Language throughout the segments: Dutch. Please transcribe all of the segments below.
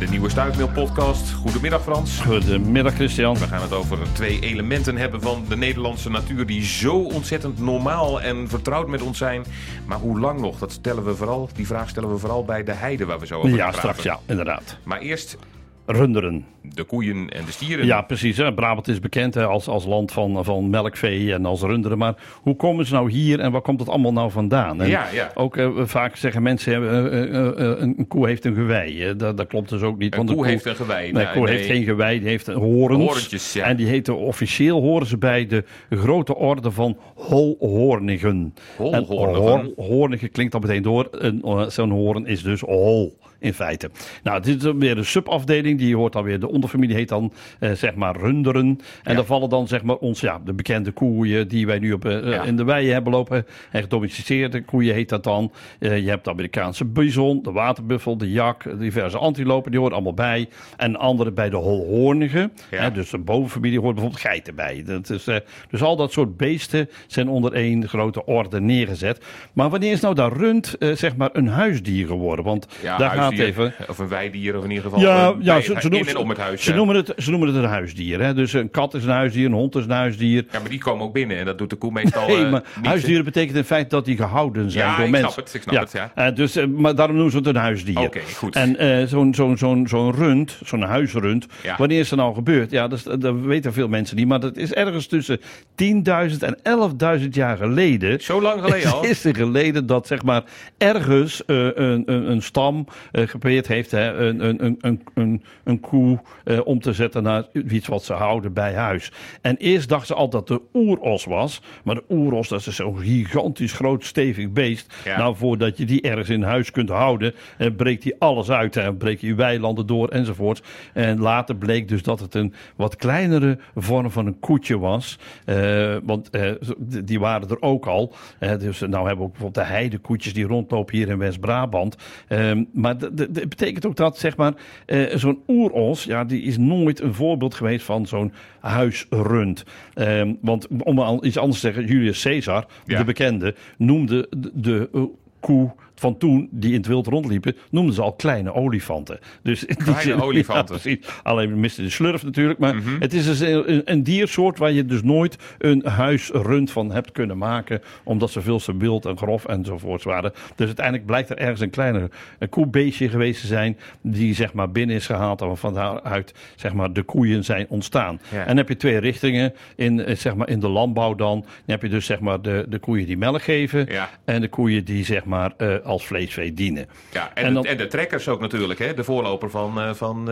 De nieuwe Stuifmeel podcast. Goedemiddag Frans. Goedemiddag Christian. We gaan het over twee elementen hebben van de Nederlandse natuur die zo ontzettend normaal en vertrouwd met ons zijn. Maar hoe lang nog? Dat stellen we vooral, die vraag stellen we vooral bij de heide waar we zo over Ja, gaan praten. straks ja, inderdaad. Maar eerst Runderen. de koeien en de stieren. Ja, precies. Hè. Brabant is bekend hè, als, als land van, van melkvee en als runderen. Maar hoe komen ze nou hier en waar komt het allemaal nou vandaan? En Ja, ja. Ook eh, vaak zeggen mensen, eh, eh, eh, een, een koe heeft een gewei. Dat, dat klopt dus ook niet. Een want koe heeft een gewei. Nee, Nou, koe nee. heeft geen gewei, die heeft horens. Horentjes, ja. En die heten officieel, horen ze bij de grote orde van holhoornigen. Holhoornigen. En hoornigen klinkt al meteen door. Een, Zo'n hoorn is dus hol. In feite. Nou, dit is weer een subafdeling. Die hoort dan weer. De onderfamilie heet dan eh, zeg maar runderen. En Ja. daar vallen dan zeg maar ons, ja, de bekende koeien die wij nu op, eh, Ja. in de weien hebben lopen. En gedomesticeerde koeien heet dat dan. Eh, je hebt de Amerikaanse bison, de waterbuffel, de jak, diverse antilopen. Die horen allemaal bij. En andere bij de holhoornigen. Ja. Dus de bovenfamilie hoort bijvoorbeeld geiten bij. Dat is, dus al dat soort beesten zijn onder één grote orde neergezet. Maar wanneer is nou dat rund zeg maar een huisdier geworden? Want daar gaat even... Of een weidier of in ieder geval. Ja, ja ze, ze, in noemen, en om het huis. ze, ja. noemen het, ze noemen het een huisdier. Hè? Dus een kat is een huisdier, een hond is een huisdier. Ja, maar die komen ook binnen en dat doet de koe meestal Nee, eh, maar huisdieren betekent in feite dat die gehouden zijn Ja, door ik mensen. snap het, ik snap het, ja. Eh, dus, eh, maar daarom noemen ze het een huisdier. Oké, goed. En zo'n zo'n zo'n zo'n rund, zo'n huisrund, Ja. wanneer is dat nou gebeurd? Ja, dat, weten veel mensen niet. Maar dat is ergens tussen 10.000 en 11.000 jaar geleden. Zo lang geleden al? is er geleden dat zeg maar ergens een, een, een stam geprobeerd heeft hè, een, een, een, een, een, koe eh, om te zetten naar iets wat ze houden bij huis. En eerst dachten ze altijd dat de oeros was. Maar de oeros, dat is zo'n gigantisch groot stevig beest. Ja. Nou, voordat je die ergens in huis kunt houden, eh, breekt hij alles uit. Hè, breekt je weilanden door enzovoort. En later bleek dus dat het een wat kleinere vorm van een koetje was. Eh, want eh, die waren er ook al. Eh, dus nou hebben we ook bijvoorbeeld de heidekoetjes die rondlopen hier in West-Brabant. Ehm, maar dat betekent ook dat, zeg maar, eh, zo'n oeros, ja, die is nooit een voorbeeld geweest van zo'n huisrund. Ehm, want om al iets anders te zeggen, Julius Caesar, Ja. de bekende, noemde de, de eh, koe van toen, die in het wild rondliepen, noemden ze al kleine olifanten. Dus in die Kleine zin- olifanten. Ja. Alleen miste de slurf natuurlijk. Maar het is dus een, een, diersoort waar je dus nooit een huisrund van hebt kunnen maken. Omdat ze veel te wild en grof enzovoorts waren. Dus uiteindelijk blijkt er ergens een kleiner een koebeestje geweest te zijn. Die zeg maar binnen is gehaald. En van daaruit zeg maar de koeien zijn ontstaan. Ja. En dan heb je twee richtingen. In, eh, zeg maar in de landbouw dan. Dan heb je dus zeg maar de, de koeien die melk geven. Ja. En de koeien die zeg maar eh, als vleesvee dienen. Ja, en, En dan- de, en de trekkers ook natuurlijk, hè? de voorloper van, eh, van eh,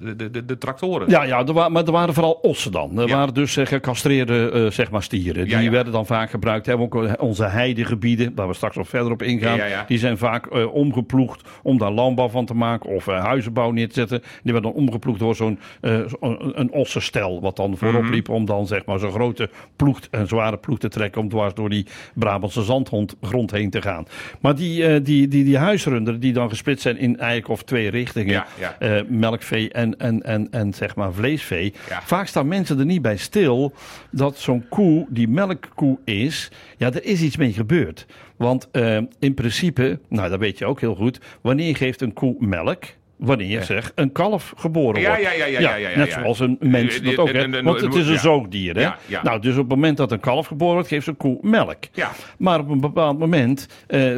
de, de, de, de tractoren. Ja, ja er wa- maar er waren vooral ossen dan. Er Ja. waren dus eh, gecastreerde zeg maar stieren. Die Ja, ja. werden dan vaak gebruikt. Hebben ook onze heidegebieden, waar we straks nog verder op ingaan. Die zijn vaak omgeploegd om daar landbouw van te maken of huizenbouw neer te zetten. Die werden dan omgeploegd door zo'n zo- een, ossenstel. Wat dan voorop Mhm. liep om dan zeg maar zo'n grote ploeg, een zware ploeg te trekken. Om dwars door die Brabantse zandgrond heen te gaan. Maar die, die, die, die huisrunderen die dan gesplitst zijn in eigenlijk of twee richtingen. Ja, ja. eh, melkvee en, en, en, en zeg maar vleesvee. Ja. Vaak staan mensen er niet bij stil dat zo'n koe die melkkoe is, ja, er is iets mee gebeurd. Want eh, in principe, nou dat weet je ook heel goed, wanneer geeft een koe melk? Wanneer zeg een kalf geboren wordt. ja, ja, ja, ja, ja, net zoals een mens Eh, dat eh, ook heeft. eh, Want het is een zoogdier. Hè? Nou, dus op het moment dat een kalf geboren wordt, geeft een koe melk. Ja. Maar op een bepaald moment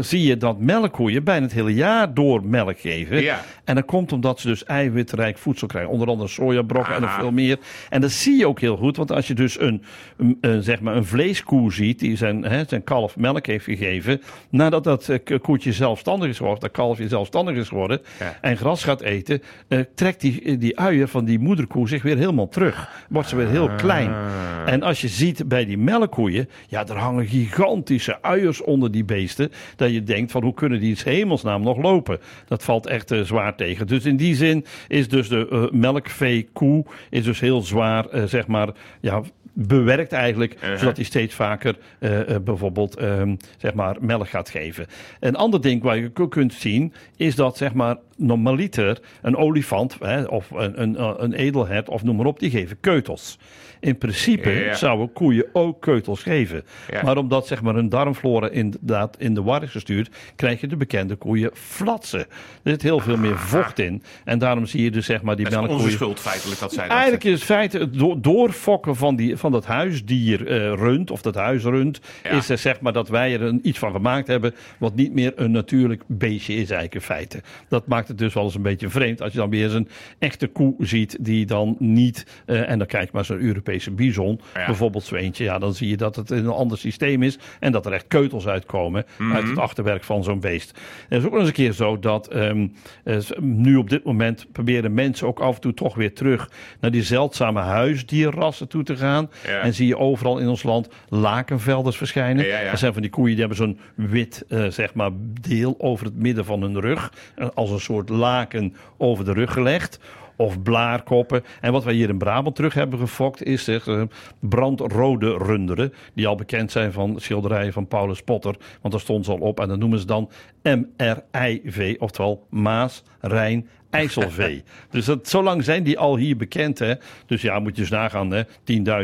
zie je dat melkkoeien bijna het hele jaar door melk geven. Ja. En dat komt omdat ze dus eiwitrijk voedsel krijgen. Onder andere sojabrokken en nog Aha. veel meer. En dat zie je ook heel goed. Want als je dus een, zeg maar een vleeskoe ziet die zijn, hè, zijn kalf melk heeft gegeven. Nadat dat koetje zelfstandig is geworden, dat kalfje zelfstandig is geworden. En gras gaat eten. eh, trekt die, die uier van die moederkoe zich weer helemaal terug. Wordt ze weer heel klein. En als je ziet bij die melkkoeien. Ja, er hangen gigantische uiers onder die beesten. Dat je denkt van hoe kunnen die in hemelsnaam nog lopen. Dat valt echt eh, zwaar tegen. Dus in die zin is dus de eh, melkvee-koe is dus heel zwaar, zeg maar, ja, bewerkt eigenlijk, zodat hij steeds vaker bijvoorbeeld ehm, zeg maar melk gaat geven. Een ander ding waar je ook kunt zien is dat zeg maar normaliter een olifant hè, of een, een, een edelhert of noem maar op, die geven keutels. In principe Ja. zouden koeien ook keutels geven. Ja. Maar omdat zeg maar, hun darmflora inderdaad in de war is gestuurd, krijg je de bekende koeien flatsen. Er zit heel veel meer vocht in. En daarom zie je dus zeg maar die Dat is onze melkkoeien. schuld feitelijk dat zij dat... Eigenlijk is het feit het do- doorfokken van, die, van dat huisdier eh rund, of dat huisrund, Ja. is er zeg maar dat wij er een, iets van gemaakt hebben wat niet meer een natuurlijk beestje is eigenlijk in feite. Dat maakt het dus wel eens een beetje vreemd als je dan weer eens een echte koe ziet die dan niet, eh, en dan kijk maar zo'n Europese bison, Ja. bijvoorbeeld zo eentje, ja dan zie je dat het een ander systeem is en dat er echt keutels uitkomen Mhm. uit het achterwerk van zo'n beest. Het is ook nog eens een keer zo dat ehm, eh, nu op dit moment proberen mensen ook af en toe toch weer terug naar die zeldzame huisdierrassen toe te gaan. Ja. En zie je overal in ons land lakenvelders verschijnen. Ja, ja. Er zijn van die koeien die hebben zo'n wit eh, zeg maar deel over het midden van hun rug. Als een soort laken over de rug gelegd. Of blaarkoppen. En wat wij hier in Brabant terug hebben gefokt is zeg, eh, brandrode runderen. Die al bekend zijn van schilderijen van Paulus Potter. Want daar stond ze al op. En dat noemen ze dan MRIV. Oftewel Maas, Rijn, IJsselvee. dus dat, zo lang zijn die al hier bekend. Hè? Dus ja, moet je eens nagaan. hè.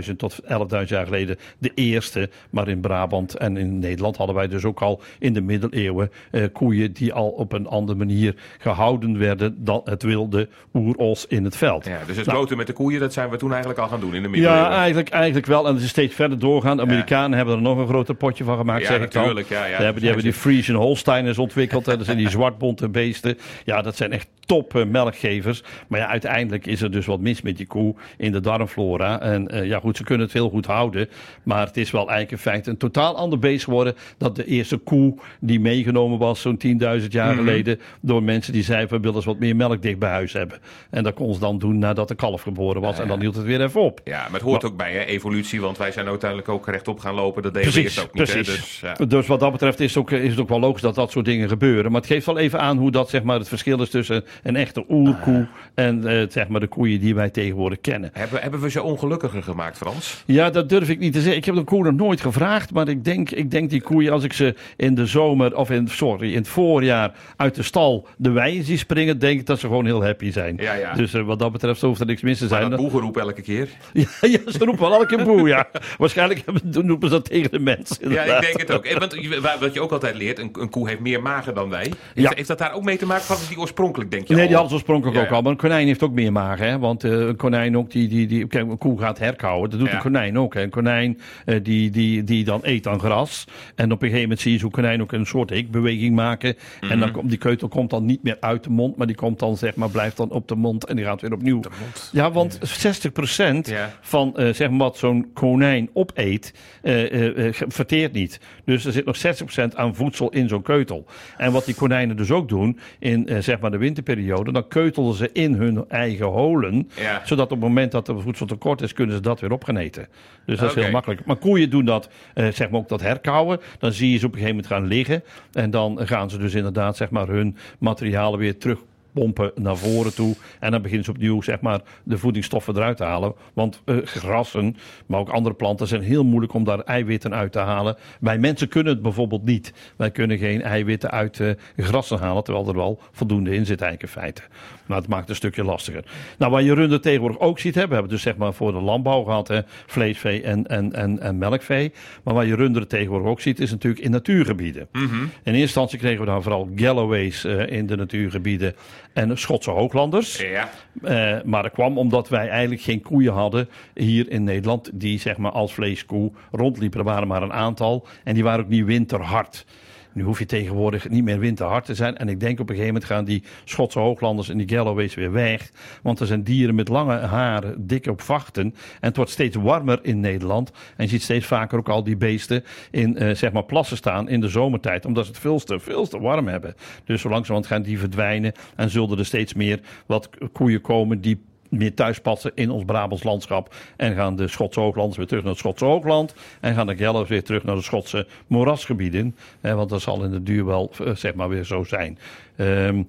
10.000 tot 11.000 jaar geleden de eerste. Maar in Brabant en in Nederland hadden wij dus ook al in de middeleeuwen eh, koeien die al op een andere manier gehouden werden dan het wilde oeros in het veld. Ja, dus het Nou. met de koeien, dat zijn we toen eigenlijk al gaan doen in de middeleeuwen. Ja, eigenlijk, eigenlijk wel. En het is steeds verder doorgaan. De Amerikanen hebben er nog een groter potje van gemaakt, Ja, zeg ik dan. ja, ja. Die hebben, die hebben die Friesian Holsteiners ontwikkeld. hè. Dat zijn die zwartbonte beesten. Ja, dat zijn echt top eh, melkgevers. Maar ja, uiteindelijk is er dus wat mis met die koe in de darmflora. En eh, ja, goed, ze kunnen het heel goed houden. Maar het is wel eigenlijk in feite een totaal ander beest geworden. Dat de eerste koe die meegenomen was zo'n 10.000 jaar geleden. Door mensen die zeiden, we willen eens wat meer melk dicht bij huis hebben. En dat kon ze dan doen nadat de kalf geboren was. En dan hield het weer even op. Ja, maar het hoort ook bij hè, evolutie, want wij zijn uiteindelijk ook rechtop gaan lopen. Dat deden we Precies, eerst ook niet. precies. Dus, ja. Dus wat dat betreft is het, ook, is het ook wel logisch dat dat soort dingen gebeuren. Maar het geeft wel even aan hoe dat zeg maar, het verschil is tussen een echte oerkoe en eh, zeg maar, de koeien die wij tegenwoordig kennen. Hebben, hebben we ze ongelukkiger gemaakt, Frans? Ja, dat durf ik niet te zeggen. Ik heb de koe nog nooit gevraagd. Maar ik denk, ik denk die koeien, als ik ze in de zomer, of in, sorry, in het voorjaar uit de stal de wei zie springen, denk ik dat ze gewoon heel happy zijn. Ja, ja. Dus eh, wat dat betreft hoeft er niks mis te Maar zijn. dat boegeroep elke keer. Ja, ja, ze roepen wel elke boe, ja. Waarschijnlijk hebben- noemen ze dat tegen de mensen. Ja, ik denk het ook. Want wat je ook altijd leert, een, een koe heeft meer magen dan wij. Heeft, Ja. heeft dat daar ook mee te maken? Is die oorspronkelijk, denk je Nee, al? die hadden ze oorspronkelijk Ja, ook al. Maar een konijn heeft ook meer magen. Hè? Want eh, een konijn ook, die, die, die, kijk, een koe gaat herkauwen. Dat doet een konijn ook. Hè? Een konijn eh, die, die, die dan eet aan gras. En op een gegeven moment zie je zo'n konijn ook een soort hikbeweging maken. En Mhm. dan komt die keutel komt dan niet meer uit de mond. Maar die komt dan, zeg maar, blijft dan op de mond. En die gaat weer opnieuw. Ja, want 60% Ja. van eh, zeg maar wat zo'n konijn opeet, verteert niet. Dus er zit nog 60% aan voedsel in zo'n keutel. En wat die konijnen dus ook doen in eh, zeg maar de winterperiode, dan keutelen ze in hun eigen holen, Ja. zodat op het moment dat er voedsel tekort is, kunnen ze dat weer op gaan eten. Dus dat is heel makkelijk. Maar koeien doen dat, eh, zeg maar ook dat herkauwen. Dan zie je ze op een gegeven moment gaan liggen. En dan gaan ze dus inderdaad zeg maar hun materialen weer terug pompen naar voren toe. En dan beginnen ze opnieuw zeg maar, de voedingsstoffen eruit te halen. Want eh, grassen, maar ook andere planten zijn heel moeilijk om daar eiwitten uit te halen. Wij mensen kunnen het bijvoorbeeld niet. Wij kunnen geen eiwitten uit eh, grassen halen, terwijl er wel voldoende in zit eigenlijk in feite. Maar het maakt het een stukje lastiger. Nou, wat je runder tegenwoordig ook ziet, hè, we hebben dus zeg maar voor de landbouw gehad, hè, vleesvee en, en, en, en melkvee. Maar wat je runder tegenwoordig ook ziet, is natuurlijk in natuurgebieden. In eerste instantie kregen we dan vooral Galloways eh, in de natuurgebieden en Schotse hooglanders. Ja. Eh, maar dat kwam omdat wij eigenlijk geen koeien hadden hier in Nederland die zeg maar als vleeskoe rondliepen. Er waren maar een aantal en die waren ook niet winterhard. Nu hoef je tegenwoordig niet meer winterhard te zijn. En ik denk op een gegeven moment gaan die Schotse hooglanders en die Galloways weer weg. Want er zijn dieren met lange haren, dik op vachten. En het wordt steeds warmer in Nederland. En je ziet steeds vaker ook al die beesten in eh, zeg maar plassen staan in de zomertijd. Omdat ze het veel te, veel te warm hebben. Dus zo langzamerhand gaan die verdwijnen. En zullen er steeds meer wat koeien komen die meer thuis passen in ons Brabants landschap. En gaan de Schotse hooglanders weer terug naar het Schotse hoogland. En gaan de Gellers weer terug naar de Schotse moerasgebieden. Want dat zal in de duur wel eh, zeg maar weer zo zijn. Ehm,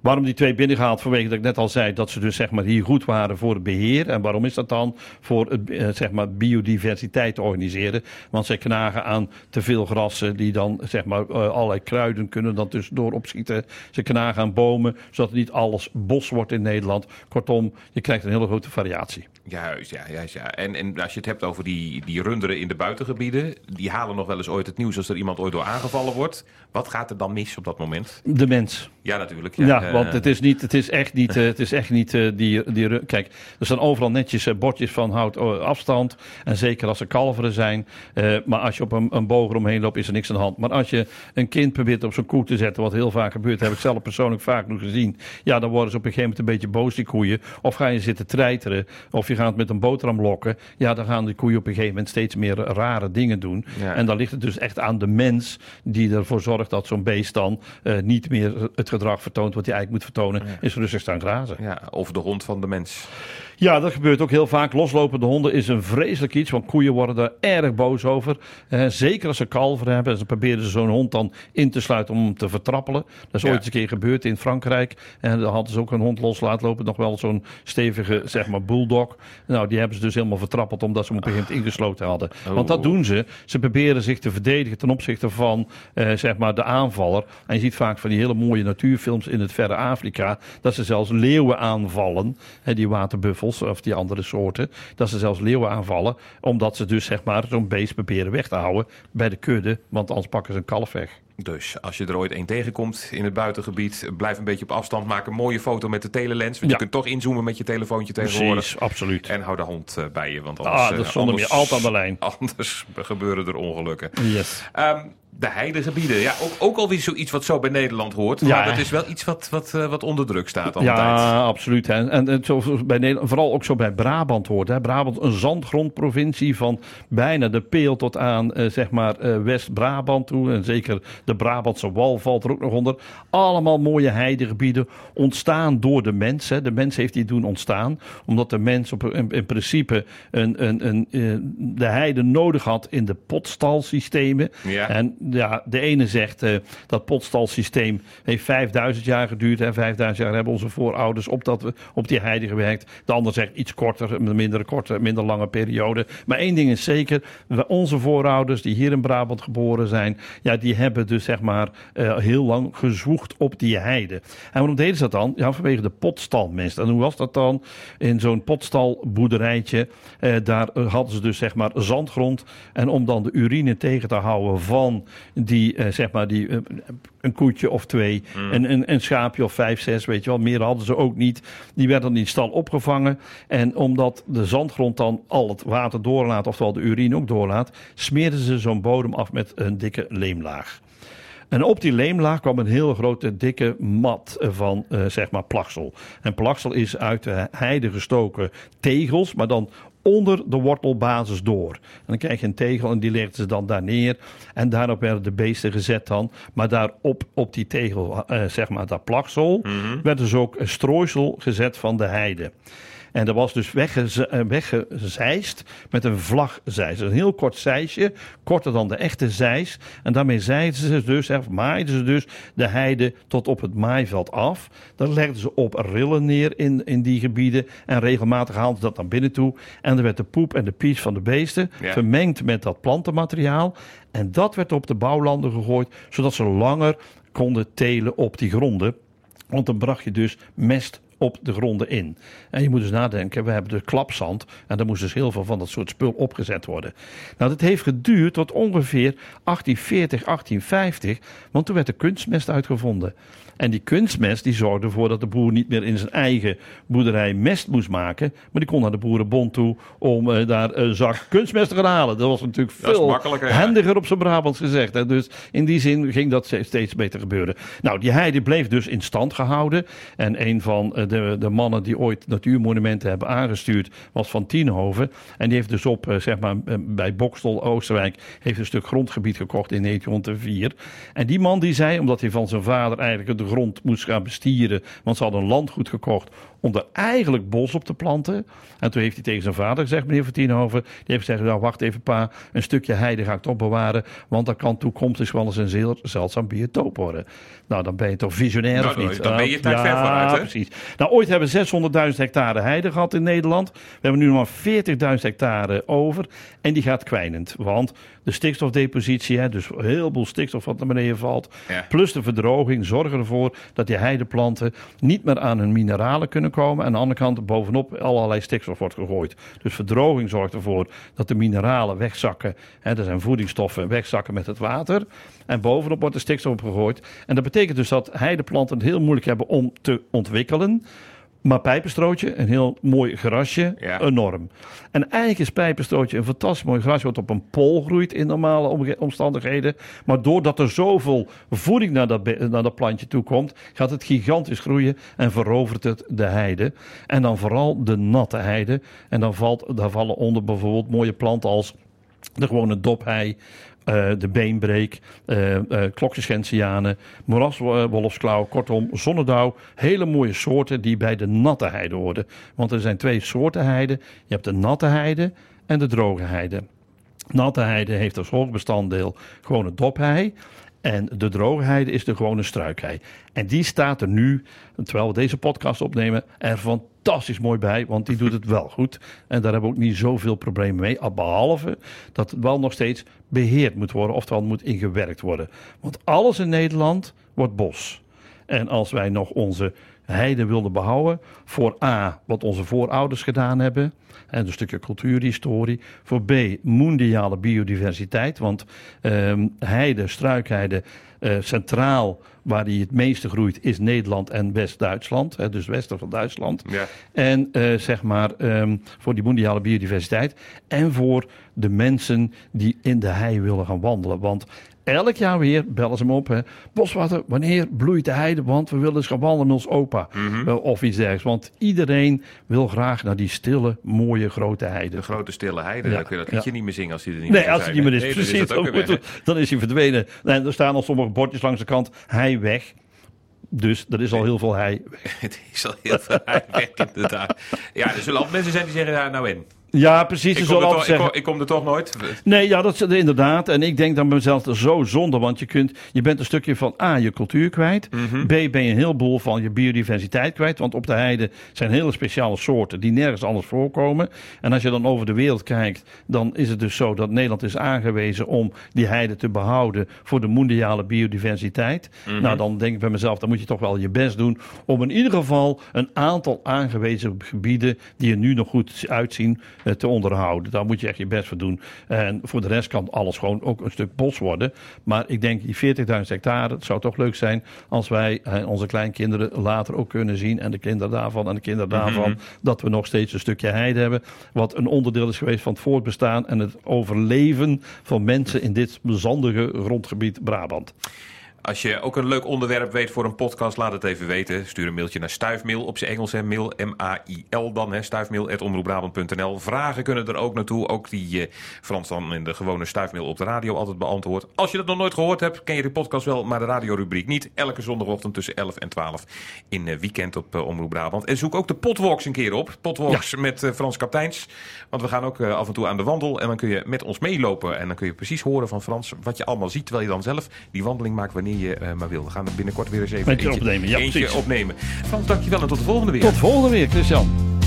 Waarom die twee binnengehaald? Vanwege dat ik net al zei dat ze dus zeg maar hier goed waren voor het beheer. En waarom is dat dan? Voor het, eh, zeg maar biodiversiteit te organiseren. Want zij knagen aan te veel grassen die dan zeg maar eh, allerlei kruiden kunnen dan tussendoor opschieten. Ze knagen aan bomen, zodat niet alles bos wordt in Nederland. Kortom, je krijgt een hele grote variatie. Juist, ja, juist, ja. En, en als je het hebt over die, die runderen in de buitengebieden, die halen nog wel eens ooit het nieuws als er iemand ooit door aangevallen wordt. Wat gaat er dan mis op dat moment? De mens. Ja, natuurlijk. Ja, Ja, want het is, niet, het is echt niet, eh, het is echt niet eh, die, die... Kijk, er staan overal netjes eh, bordjes van houd eh, afstand. En zeker als er kalveren zijn. Eh, maar als je op een, een boog eromheen loopt, is er niks aan de hand. Maar als je een kind probeert op zo'n koe te zetten, wat heel vaak gebeurt, heb ik zelf persoonlijk vaak nog gezien. Ja, dan worden ze op een gegeven moment een beetje boos, die koeien. Of ga je zitten treiteren, of je gaat met een boterham lokken. Ja, dan gaan die koeien op een gegeven moment steeds meer rare dingen doen. Ja. En dan ligt het dus echt aan de mens die ervoor zorgt dat zo'n beest dan eh, niet meer het gedrag vertoont wat hij eigenlijk moet vertonen. Is rustig staan grazen. ja, of de hond van de mens. Ja, dat gebeurt ook heel vaak. Loslopende honden is een vreselijk iets, want koeien worden daar erg boos over. Eh, zeker als ze kalveren hebben. En ze proberen zo'n hond dan in te sluiten om hem te vertrappelen. Dat is Ja. ooit eens een keer gebeurd in Frankrijk. En dan hadden ze ook een hond los laten lopen. Nog wel zo'n stevige, zeg maar, bulldog. Nou, die hebben ze dus helemaal vertrappeld omdat ze hem op een gegeven moment ingesloten hadden. Want dat Oh. doen ze. Ze proberen zich te verdedigen ten opzichte van, eh, zeg maar, de aanvaller. En je ziet vaak van die hele mooie natuurfilms in het verre Afrika. Dat ze zelfs leeuwen aanvallen. Hè, die waterbuffels of die andere soorten. Dat ze zelfs leeuwen aanvallen. Omdat ze dus, zeg maar, zo'n beest proberen weg te houden bij de kudde. Want anders pakken ze een kalf weg. Dus als je er ooit één tegenkomt in het buitengebied, blijf een beetje op afstand. Maak een mooie foto met de telelens. Want Ja. je kunt toch inzoomen met je telefoontje tegenwoordig. Precies, absoluut. En hou de hond eh, bij je, want anders, Ah, dat eh, is zonder anders- meer altijd aan de lijn. Anders gebeuren er ongelukken. Yes. Ehm, de heidegebieden, ja, ook, ook alweer zoiets wat zo bij Nederland hoort. Ja, maar dat is wel iets wat, wat, eh, wat onder druk staat al een tijd. Ja, absoluut. Hè. En, en zo, bij Nederland, vooral ook zo bij Brabant hoort. Hè. Brabant, een zandgrondprovincie van bijna de peel tot aan eh, zeg maar eh, West-Brabant toe. En zeker de Brabantse wal valt er ook nog onder. Allemaal mooie heidegebieden ontstaan door de mens. Hè. De mens heeft die doen ontstaan. Omdat de mens op, in, in principe een, een, een, eh, de heide nodig had in de potstalsystemen. Ja. En ja, de ene zegt eh, dat potstalsysteem heeft 5000 jaar geduurd. En 5000 jaar hebben onze voorouders op, dat, op die heide gewerkt. De ander zegt iets korter, een minder korte, minder lange periode. Maar één ding is zeker, onze voorouders die hier in Brabant geboren zijn, ja, die hebben dus zeg maar eh, heel lang gezwoegd op die heide. En waarom deden ze dat dan? Ja, vanwege de potstalmest. En hoe was dat dan? In zo'n potstalboerderijtje, eh, daar hadden ze dus zeg maar zandgrond. En om dan de urine tegen te houden van die, eh, zeg maar, die, eh, een koetje of twee, een, een, een schaapje of vijf, zes, weet je wel. Meer hadden ze ook niet. Die werden dan in die stal opgevangen. En omdat de zandgrond dan al het water doorlaat, oftewel de urine ook doorlaat, smeerden ze zo'n bodem af met een dikke leemlaag. En op die leemlaag kwam een hele grote dikke mat van eh, zeg maar plaksel. En plaksel is uit de heide gestoken tegels, maar dan onder de wortelbasis door. En dan krijg je een tegel en die legden ze dan daar neer. En daarop werden de beesten gezet dan. Maar daarop, op die tegel, eh, zeg maar dat plaksel, werd dus ook een strooisel gezet van de heide. En dat was dus weggeze- eh, weggezeist met een vlagzeis. Een heel kort zeisje, korter dan de echte zeis. En daarmee zeiden ze dus, of maaiden ze dus de heide tot op het maaiveld af. Dan legden ze op rillen neer in, in die gebieden. En regelmatig haalden ze dat naar binnen toe. En er werd de poep en de pies van de beesten Ja. vermengd met dat plantenmateriaal. En dat werd op de bouwlanden gegooid, zodat ze langer konden telen op die gronden. Want dan bracht je dus mest op de gronden in. En je moet dus nadenken, we hebben de klapzand. En daar moest dus heel veel van dat soort spul opgezet worden. Nou, dat heeft geduurd tot ongeveer 1840, 1850. Want toen werd de kunstmest uitgevonden. En die kunstmest die zorgde ervoor dat de boer niet meer in zijn eigen boerderij mest moest maken. Maar die kon naar de boerenbond toe om eh, daar een zak kunstmest te gaan halen. Dat was natuurlijk veel ja. handiger op zijn Brabants gezegd. Hè. Dus in die zin ging dat steeds beter gebeuren. Nou, die heide bleef dus in stand gehouden. En een van eh, de, de mannen die ooit natuurmonumenten hebben aangestuurd, was van Tienhoven. En die heeft dus op, eh, zeg maar, eh, bij Bokstel, Oosterwijk, heeft een stuk grondgebied gekocht in 1904. En die man die zei, omdat hij van zijn vader eigenlijk de grond moest gaan bestieren, want ze hadden een landgoed gekocht om er eigenlijk bos op te planten. En toen heeft hij tegen zijn vader gezegd, meneer Van Tienhoven, die heeft gezegd, nou wacht even pa, een stukje heide ga ik toch bewaren, want dat kan toekomstig wel eens een zeer zeldzaam biotoop worden. Nou, dan ben je toch visionair Nou, of niet? dan ben je tijd ja, ver vooruit, hè? precies. Nou, ooit hebben we 600.000 hectare heide gehad in Nederland. We hebben nu nog maar 40.000 hectare over. En die gaat kwijnend. Want de stikstofdepositie, hè, dus een heleboel stikstof wat naar beneden valt. Ja. Plus de verdroging zorgen ervoor dat die heideplanten niet meer aan hun mineralen kunnen komen. En aan de andere kant bovenop allerlei stikstof wordt gegooid. Dus verdroging zorgt ervoor dat de mineralen wegzakken. Hè, er zijn voedingsstoffen wegzakken met het water. En bovenop wordt de stikstof opgegooid. En dat betekent dus dat heideplanten het heel moeilijk hebben om te ontwikkelen. Maar pijpenstrootje, een heel mooi grasje, Ja. enorm. En eigenlijk is pijpenstrootje een fantastisch mooi grasje... wat op een pol groeit in normale omstandigheden. Maar doordat er zoveel voeding naar dat, naar dat plantje toe komt... gaat het gigantisch groeien en verovert het de heide. En dan vooral de natte heide. En dan valt, daar vallen onder bijvoorbeeld mooie planten als de gewone dophei, eh, de beenbreek, eh eh klokjesgentianen, kortom zonnedauw. Hele mooie soorten die bij de natte heide horen. Want er zijn twee soorten heide. Je hebt de natte heide en de droge heide. Natte heide heeft als hoogbestanddeel gewone dophei. En de droge heide is de gewone struikhei. En die staat er nu, terwijl we deze podcast opnemen, er fantastisch mooi bij. Want die doet het wel goed. En daar hebben we ook niet zoveel problemen mee. ah, Behalve dat het wel nog steeds beheerd moet worden. Oftewel moet ingewerkt worden. Want alles in Nederland wordt bos. En als wij nog onze heide wilden behouden. Voor A, wat onze voorouders gedaan hebben. En een stukje cultuurhistorie. Voor B, mondiale biodiversiteit. Want ehm, heide, struikheide, eh, centraal waar die het meeste groeit is Nederland en West-Duitsland. Dus westen van Duitsland. Ja. En eh, zeg maar ehm, voor die mondiale biodiversiteit. En voor de mensen die in de hei willen gaan wandelen. Want elk jaar weer bellen ze me op. Hè. Boswater, wanneer bloeit de heide? Want we willen eens gaan wandelen met ons opa. Mhm. Eh, Of iets dergelijks. Want iedereen wil graag naar die stille, mooie, grote heide. De grote stille heide, Ja, dan kun je dat liedje niet meer zingen als hij er niet Nee, meer als zou het niet meer is? Nee, precies. Dan, is hij verdwenen. En er staan al sommige bordjes langs de kant. Hei weg. Dus er is al heel veel hei weg. Het is al heel veel weg, inderdaad. Ja, er zullen altijd mensen zijn die zeggen, ja, nou in. Ja, precies. Ik kom, er toch, ik, zeggen... kom, ik kom er toch nooit. Nee, ja, dat is inderdaad. En ik denk dan bij mezelf zo zonde. Want je, kunt, je bent een stukje van A, je cultuur kwijt. Mhm. B, ben je een heleboel van je biodiversiteit kwijt. Want op de heide zijn hele speciale soorten die nergens anders voorkomen. En als je dan over de wereld kijkt, dan is het dus zo dat Nederland is aangewezen om die heide te behouden voor de mondiale biodiversiteit. Mhm. Nou, dan denk ik bij mezelf, dan moet je toch wel je best doen om in ieder geval een aantal aangewezen gebieden die er nu nog goed uitzien te onderhouden. Daar moet je echt je best voor doen. En voor de rest kan alles gewoon ook een stuk bos worden. Maar ik denk die 40.000 hectare, het zou toch leuk zijn als wij eh, onze kleinkinderen later ook kunnen zien. En de kinderen daarvan en de kinderen daarvan. Dat we nog steeds een stukje heide hebben. Wat een onderdeel is geweest van het voortbestaan en het overleven van mensen in dit zandige grondgebied Brabant. Als je ook een leuk onderwerp weet voor een podcast, laat het even weten. Stuur een mailtje naar stuifmail op zijn Engels. Hè. Mail M-A-I-L dan. hè, Stuifmail.omroepbrabant.nl Vragen kunnen er ook naartoe. Ook die eh, Frans dan in de gewone stuifmail op de radio altijd beantwoordt. Als je dat nog nooit gehoord hebt, ken je de podcast wel, maar de radiorubriek niet. Elke zondagochtend tussen 11 en 12 in eh, weekend op eh, Omroep Brabant. En zoek ook de Potwalks een keer op. Potwalks met eh, Frans Kapteins. Want we gaan ook af en toe aan de wandel. En dan kun je met ons meelopen. En dan kun je precies horen van Frans wat je allemaal ziet. Terwijl je dan zelf die wandeling maakt wanneer je eh, maar wil. We gaan er binnenkort weer eens even Eentje opnemen, ja, eentje opnemen. Frans, dankjewel en tot de volgende weer. Tot volgende week, Christian.